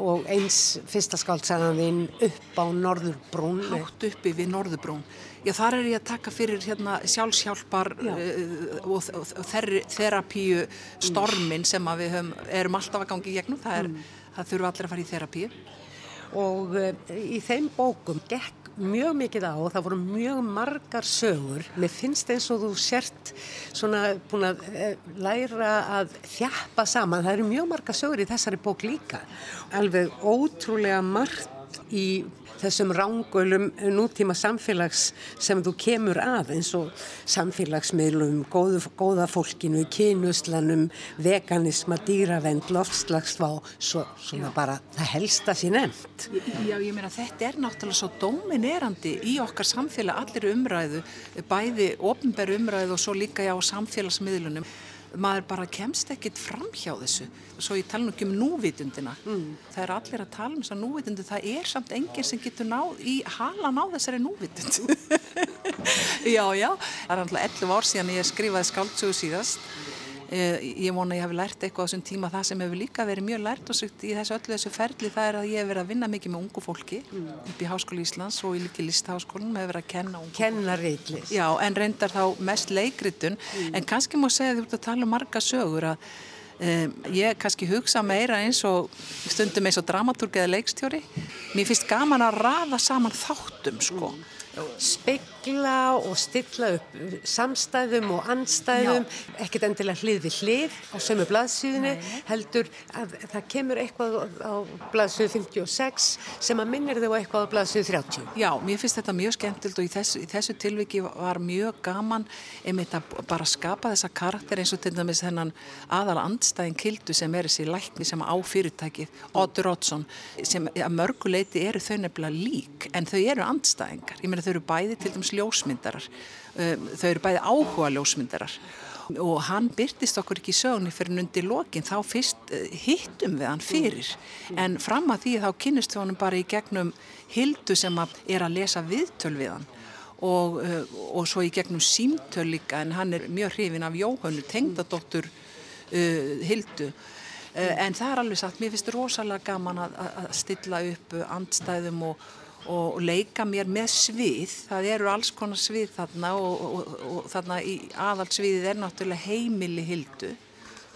og eins fyrsta skáltsagan þín upp á Norðurbrún Hátt uppi við Norðurbrún Já þar er ég að taka fyrir hérna sjálfshjálpar uh, og, og, og þerapíu stormin mm. sem við höfum, erum alltaf að gangi í gegnum það, er, mm. það þurfa allir að fara í þerapíu og uh, í þeim bókum gekk mjög mikið á og það voru mjög margar sögur. Mér finnst eins og þú sért svona búin að eh, læra að þjappa saman. Það eru mjög margar sögur í þessari bók líka. Alveg ótrúlega margt í þessum rángölum nútíma samfélags sem þú kemur að eins og samfélagsmiðlum, góðu, góða fólkinu, kynuslanum, veganisma, dýravend, loftslagsvá, svo, svona bara það helsta sér nefnt. Já, ég meina þetta er náttúrulega svo dominerandi í okkar samfélag, allir umræðu, bæði ofnbæru umræðu og svo líka já samfélagsmiðlunum maður bara kemst ekkit fram hjá þessu. Svo ég tala nú ekki um núvitundina. Mm. það er allir að tala um þess að núvitundu. Það er samt enginn sem getur náð í halan á þessari núvitund já já. Það er alltaf 11 ár síðan ég skrifaði skáldsögu síðast ég vona að ég hef lært eitthvað á þessum tíma. Það sem hefur líka verið mjög lært og sökt í þessu öllu þessu ferli það er að ég hef verið að vinna mikið með ungu fólki mm. upp í Háskóli Íslands og í líki listháskólum hef verið að kenna ungu kenna reyðlist já en reyndar þá mest leikritun. Mm. en kannski má segja þú ert að tala um marga sögur að um, ég kannski hugsa meira eins og stundum eins og dramaturg eða leikstjóri. Mér finnst gaman að rafa saman þáttum sko. Mm spekla og stilla upp samstæðum og anstæðum Já. ekkert endilega hlið við hlið á sömu blaðsíðinni heldur að það kemur eitthvað á blaðsíðu 56 sem að minnir þau eitthvað á blaðsíðu 30 Já, mér finnst þetta mjög skemmtild og í þessu, í þessu tilviki var mjög gaman einmitt að bara skapa þessa karakter eins og til dæmis þennan aðal andstæðin kildu sem er þessi lækni sem á fyrirtækið, Odd Rótsson sem að mörguleiti eru þau nefnilega lík en þau eru andstæðingar, ég meina þau eru bæði til dæmis ljósmyndarar. Um, þau eru bæði áhuga ljósmyndarar. Og hann byrtist okkur ekki í sögni fyrir undir lokin, þá fyrst uh, hittum við hann fyrir. Mm. en fram að því þá kynist við honum bara í gegnum hildu sem að er að lesa viðtöl við hann. Og, uh, og svo í gegnum símtöl líka en hann er mjög hrifin af Jóhannu, tengdadóttur uh, hildu. En það er alveg sagt, mér finnst rosalega gaman að, að stilla upp andstæðum og og leika mér með svið, það eru alls konar svið þarna og, og, og þarna í aðalsviðið er náttúrulega heimili hildu.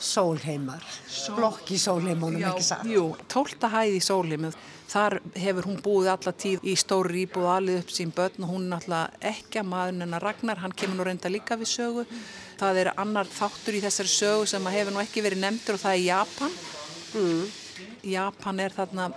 Sólheimar, Sól... blokk í sólheimunum, ekki satt? Jú, tólta hæði í sólheimum, þar hefur hún búið alla tíð í stóri íbúð alveg upp sín börn og hún er náttúrulega ekki að maður en að Ragnar, hann kemur nú reynda líka við sögu. Það er annar þáttur í þessari sögu sem hefur nú ekki verið nefndur og það er Japan. Mm. Japan er þarna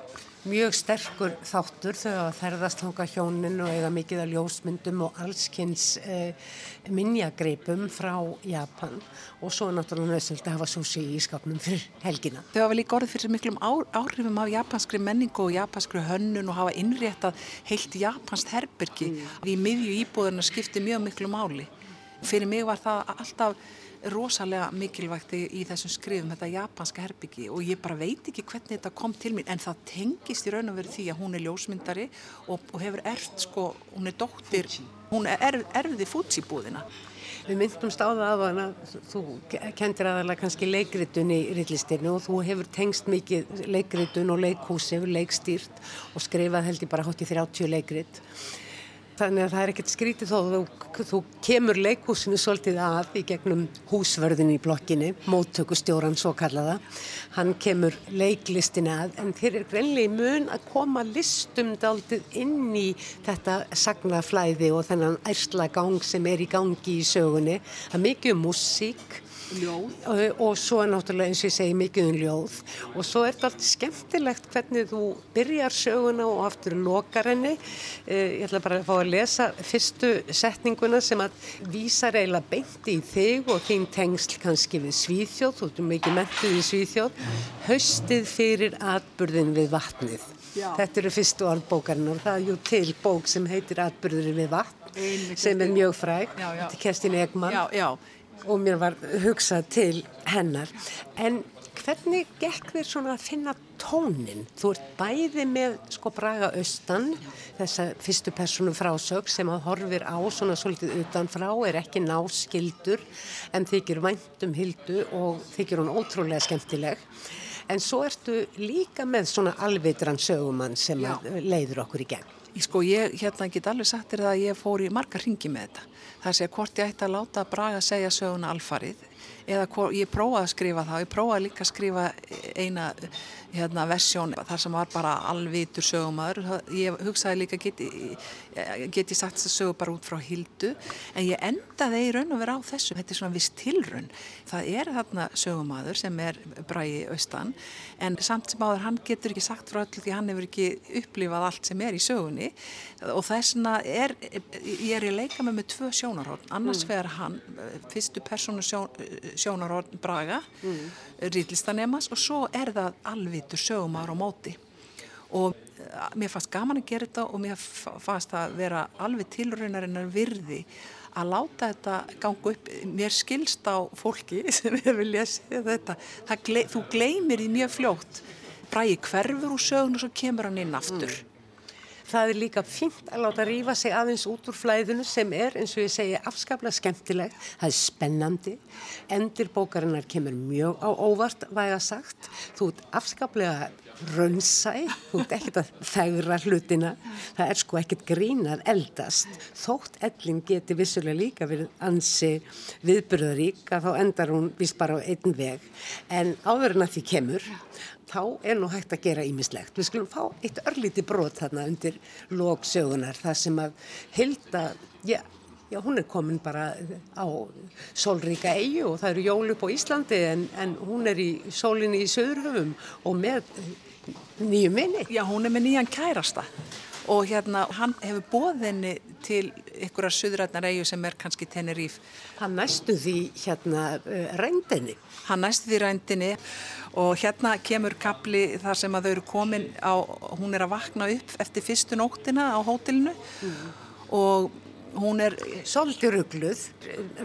mjög sterkur þáttur þau að ferðast hanga hjónin og eiga mikið af ljósmyndum og allskynns eh, minnjagreipum frá Japan og svo náttúrulega nöðsöld að hafa sushi í skapnum fyrir helgina. Þau hafa líka orðið fyrir miklum áhrifum af japanskri menningu og japanskri hönnun og hafa innréttað heilt japansk herbergi mm. í miðju íbúðuna skipti mjög miklu máli. Fyrir mig var það alltaf rosalega mikilvægt í, þessum skrifum, þetta japanska herbyggi og ég bara veit ekki hvernig þetta kom til mín en það tengist í raun og verið því að hún er ljósmyndari og, og hefur erft sko, hún er dóttir, hún er erfði fútsibúðina. Við myndumst á það að hana, þú kendir aðalega kannski leikritun í rillistinu og þú hefur tengst mikið leikritun og leikhús hefur leikstýrt og skrifað held ég bara hótt í 30 leikrit. Þannig að það er ekkert skrítið þó þú, þú kemur leikhúsinu svolítið að í gegnum húsverðin í blokkinni, móttökustjóran svo kallaða. Hann kemur leiklistin að en þeir eru greinlega mun að koma listum daldið inn í þetta sagnaflæði og þennan ærsla gang sem er í gangi í sögunni. Það er mikið um músík. Og, og svo er náttúrulega eins og ég segi mikið um ljóð og svo er þetta allt skemmtilegt hvernig þú byrjar söguna og aftur lokar henni. Eh, ég ætla bara að fá að lesa fyrstu setninguna sem að vísar eiginlega beint í þig og þín tengsl kannski við Svíþjóð, þú ertum mikið mentið í Svíþjóð, haustið fyrir atburðin við vatnið. Já. Þetta eru fyrstu orðbókarinn og það er jú til bók sem heitir Atburðurinn við vatn Einnig sem er mjög fræg, þetta er Kerstin Egman. Já, já og mér var hugsað til hennar. En hvernig gekk þér svona að finna tónin? Þú ert bæði með sko Braga Östan, þessa fyrstu personu frásög sem að horfir á svona svolítið utanfrá, er ekki náskildur en þykir væntum hildu og þykir hún ótrúlega skemmtileg. En svo ertu líka með svona alvitran sögumann sem leiður okkur í gegn. Sko ég hérna get alveg sagt þér að ég fór í marga ringi með þetta. Það sé hvort ég ætti að láta Braga segja söguna alfarið eða ég prófaði að skrifa það og ég prófaði líka að skrifa eina hérna, versjón þar sem var bara alvitur sögumæður. Ég hugsaði líka geti, geti sagt þess að sögu bara út frá hildu en ég endaði í raun og vera á þessu. Þetta er svona viss tilraun. Það er þarna sögumæður sem er Bragi Austan en samt sem áður hann getur ekki sagt frá öllu því hann hefur ekki upplifað allt sem er í sögunni og þessna er, ég er í leika með með tvö sjónarhórn. Annars mm. fer hann, fyrstu persónu sjón, sjónarhórn Braga, mm. rýtlistanemas og svo er það alvitur sögumæður á móti. Og mér fannst gaman að gera þetta og mér fannst að vera alveg tilraunarinnar virði að láta þetta ganga upp. Mér skilst á fólki sem hefur lesið þetta. Gley, þú gleymir í mjög fljótt. Bræði hverfur úr sögun og svo kemur hann inn aftur. mm. Það er líka fint að láta rýfa sig aðeins út úr flæðinu sem er, eins og ég segi, afskaplega skemmtileg. Það er spennandi. Endur bókarinnar kemur mjög á óvart, væga sagt. Þú ert afskaplega raunsæ, þú ert ekkert að þegra hlutina, það er sko ekkert grínað eldast, þótt ellin geti vissulega líka verið ansi viðbyrðarík að þá endar hún vist bara á einn veg, en en að því kemur, þá er nú hægt að gera ímislegt. Við skulum fá eitt örlíti brot þarna undir lóksögunar, það sem að hilda, já, Já, hún er komin bara á sólríka eigu og það eru jól upp á Íslandi en, en hún er í sólinni í Söðurhöfum og með nýju minni. Já, hún er með nýjan kærasta og hérna hann hefur bóðinni til ykkurar söðrætnar eigu sem er kannski Teneríf. Hann næstu því hérna uh, rændinni. Hann næstu því rændinni og hérna kemur kapli þar sem að þau eru komin á, hún er að vakna upp eftir fyrstu nóttina á hótelinu mm. og hún er svolítið ruggluð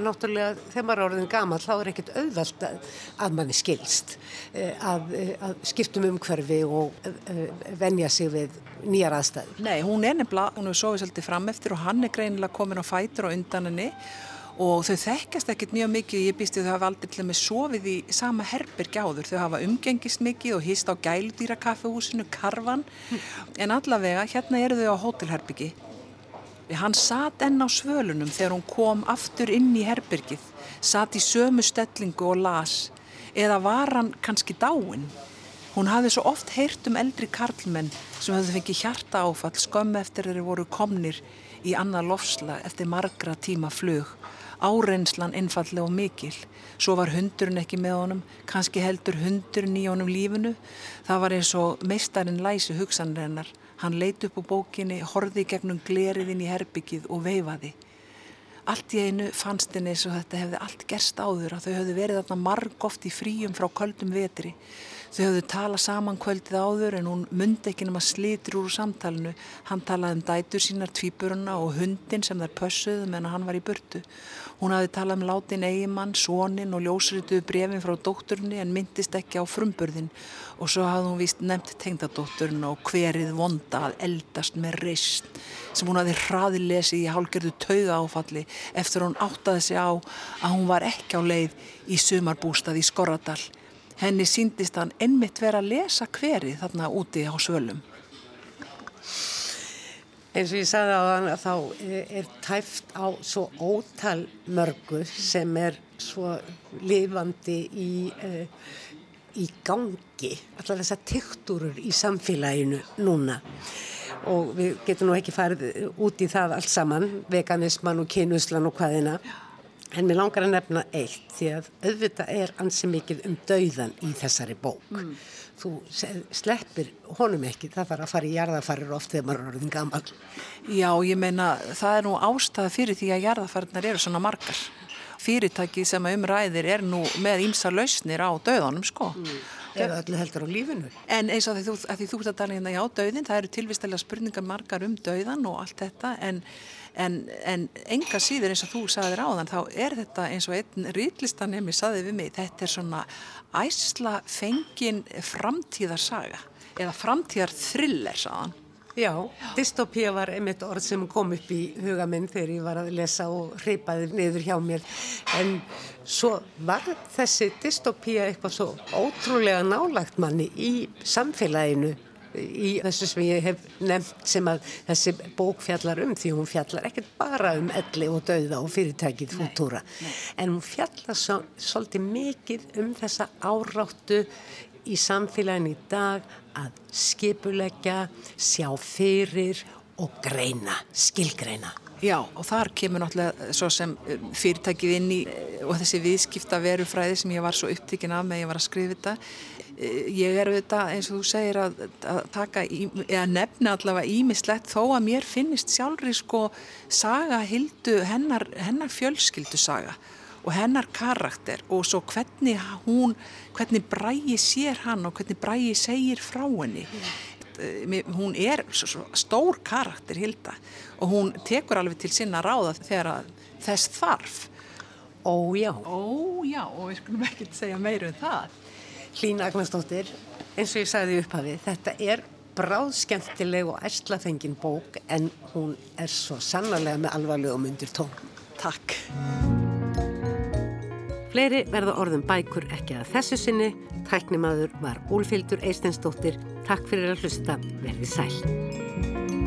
náttúrulega þegar maður er orðin gaman þá er ekkert auðvelt að, að manni skilst eh, að, eh, að skiptum umhverfi og eh, venja sig við nýjar aðstæði Nei, hún er nefnilega, hún hefur sofið svolítið fram eftir og hann er greinilega komin á fætur og undan henni og þau þekkast ekkert mjög mikið, ég býst því þau hafa aldrei til og með sofið í sama herbergi áður, þau hafa umgengist mikið og hýst á gæludýrakaffehúsinu, karvan, en allavega hérna eru þau á hótelherbyggi Hann satt enn á svölunum þegar hún kom aftur inn í herbyrgið, satt í sömu stellingu og las, eða var hann kannski dáin? Hún hafði svo oft heyrt um eldri karlmenn sem höfðu fengið hjarta áfall skömmu eftir þeirri voru komnir í annað lofslag eftir margra tíma flug. Áreynslan einfallega og mikil. Svo var hundurinn ekki með honum, kannski heldur hundurinn í honum lífinu. Það var eins og meistarinn læsi hugsanrennar Hann leiti upp á bókinni, horði gegnum gleriðin í herbyggið og veifaði. Allt í einu fannst henni eins og þetta hefði allt gerst áður að þau hefði verið þarna marg oft í fríum frá köldum vetri. Þau höfðu talað saman kvöldið áður en hún myndi ekki nema slitur úr samtalenu. Hann talaði um dætur sínar, tvíburuna og hundin sem þær pössuðu menn að hann var í burtu. Hún hafði talað um látin eigimann, sónin og ljósrituðu brefin frá dótturni en myndist ekki á frumburðin og svo hafði hún vist nefnt tengdadótturinn og hverið vonda að eldast með reist sem hún hafði hraðilesi í hálgerðu tauga áfalli eftir hún áttaði sig á að hún var ekki á leið í sumarbústað í Skorradal. Henni síndist hann einmitt vera að lesa hverið þarna úti á svölum. Eins og ég sagði á þann að þá er tæft á svo ótal mörgu sem er svo lifandi í, uh, í gangi, allar þessar tiktúrur í samfélaginu núna og við getum nú ekki farið út í það allt saman, veganisman og kynuslan og hvaðina, en mér langar að nefna eitt því að auðvitað er ansi mikið um dauðan í þessari bók. Mm þú sleppir honum ekki, það þarf að fara í jarðafarir oft þegar maður er orðin gammal. Já, ég meina það er nú ástæða fyrir því að jarðafarirnar eru svona margar. Fyrirtæki sem umræðir er nú með ímsa lausnir á döðanum sko. Mm. Eða öllu heldur á lífinu. En eins og því þú, ert að tala hérna, já, döðin, það eru tilvistalega spurningar margar um döðan og allt þetta en En, en enga síður eins og þú sagðir á þann þá er þetta eins og einn rýtlistanemi saði við mig, þetta er svona æsla fengin framtíðarsaga eða framtíðar thriller saðan. Já, dystopía var einmitt orð sem kom upp í huga minn þegar ég var að lesa og hreipaði niður hjá mér en svo var þessi dystopía eitthvað svo ótrúlega nálagt manni í samfélaginu í þessu sem ég hef nefnt sem að þessi bók fjallar um því hún fjallar ekkert bara um elli og dauða og fyrirtækið fútúra en hún fjallar svo, svolítið mikið um þessa áráttu í samfélagin í dag að skipuleggja, sjá fyrir og greina, skilgreina. Já og þar kemur náttúrulega svo sem um, fyrirtækið inn í og þessi viðskipta verufræði sem ég var svo upptíkin af með ég var að skrifa þetta ég er auðvitað eins og þú segir að, að taka, í, eða nefna allavega ímislegt þó að mér finnist sjálfri sko saga hildu hennar, hennar fjölskyldu saga og hennar karakter og svo hvernig hún, hvernig bræði sér hann og hvernig bræði segir frá henni. Mm. hún er stór karakter hilda og hún tekur alveg til sinna ráða þegar þess þarf. Ójá Ójá og við skulum ekki segja meira um það Hlín Agnarsdóttir, eins og ég sagði upphafi, þetta er bráðskemmtileg og æslafengin bók en hún er svo sannarlega með alvarlegum undir tón. Takk. Fleiri verða orðum bækur ekki að þessu sinni. Tæknimaður var Úlfildur Eistensdóttir. Takk fyrir að hlusta. Verði sæl.